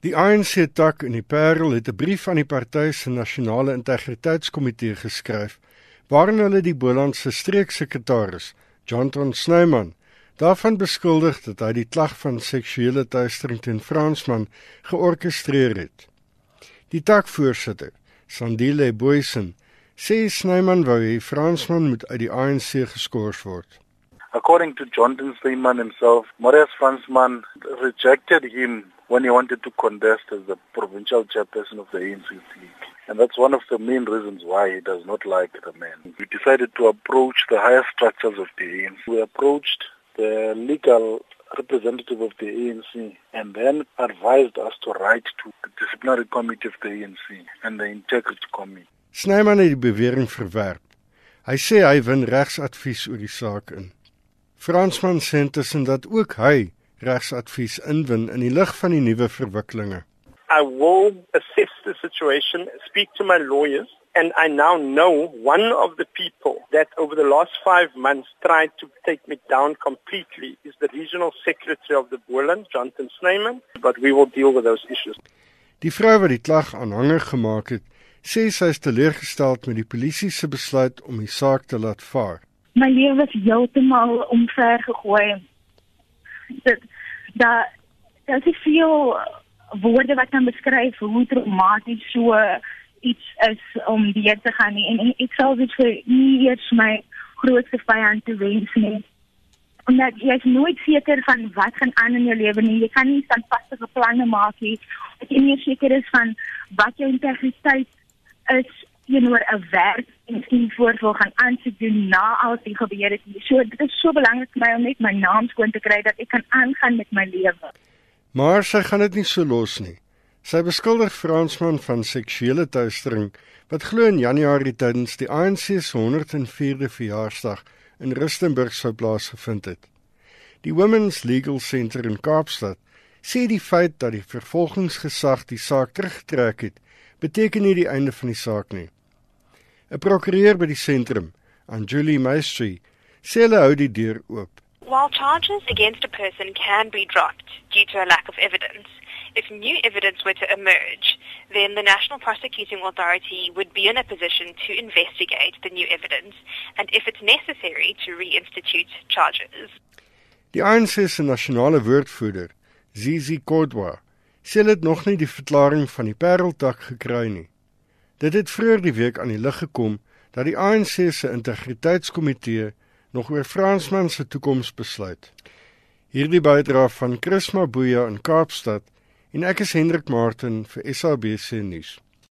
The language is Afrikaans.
Die ANC tak in die Parel het 'n brief aan die party se nasionale integriteitskomitee geskryf waarin hulle die Bolandse streeksekretaris, Jonathan Snyman, daarvan beskuldig dat hy die klag van seksuele teistering teen Fransman georkestreer het. Die takvoorsitter, Sandile Boysen, sê Snyman wou hê Fransman moet uit die ANC geskort word. According to Jonathan Snyman himself, Marius Fransman rejected him when he wanted to contest as the provincial chairperson of the ANC League. And that's one of the main reasons why he does not like the man. We decided to approach the higher structures of the ANC. We approached the legal representative of the ANC and then advised us to write to the disciplinary committee of the ANC and the integrity committee. Snyman het die bewering verwerp. Hy sê hy win regsadvies oor die saak in. Fransman sê intussen dat ook hy regsadvies inwin in die lig van die nuwe verwikkelinge. I will assess the situation, speak to my lawyers, and I now know one of the people that over the last five months tried to take me down completely is the regional secretary of the Boland, Jonathan Snyman, but we will deal with those issues. Die vrou wat die klag aanhanger gemaak het, sê sy is teleurgesteld met die polisie se besluit om die saak te laat vaar. My lewe was heeltemal omver gegooi. Dat dat daar is veel woorde wat kan beskryf hoe traumaties so iets is om weer te gaan nie. en, ek sal dit vir nie eers my grootste vyand te wens nie. Omdat jy is nooit seker van wat gaan aan in jou lewe nie. Jy kan nie standvastige planne maak nie. Ek is nie seker is van wat jou integriteit is teenoor 'n werk en miskien voort wil gaan aansoek doen na al die gebeur het. So dit is so belangrik vir my om net my naam skoon te kry dat ek kan aangaan met my lewe. Maar sy gaan dit nie so los nie. Sy beskuldig Fransman van seksuele teistering wat glo in Januarie tydens die ANC se 104de verjaarsdag in Rustenburg sou plaasgevind het. Die Women's Legal Centre in Kaapstad sê die feit dat die vervolgingsgesag die saak teruggetrek het, beteken nie die einde van die saak nie. 'n Prokureur by die sentrum, Anjuli Maestri, sê hulle hou die deur oop. While charges against a person can be dropped due to a lack of evidence, if new evidence were to emerge, then the National Prosecuting Authority would be in a position to investigate the new evidence and if it's necessary to reinstitute charges. Die ANC se nasionale woordvoerder, Zizi Kodwa, sê dit nog nie die verklaring van die Pareltak gekry nie. Dit het vroeër die week aan die lig gekom dat die ANC se integriteitskomitee nog oor Fransman se toekoms besluit. Hierdie bydra van Chris Mabuya in Kaapstad en ek is Hendrik Martin vir SABC nuus.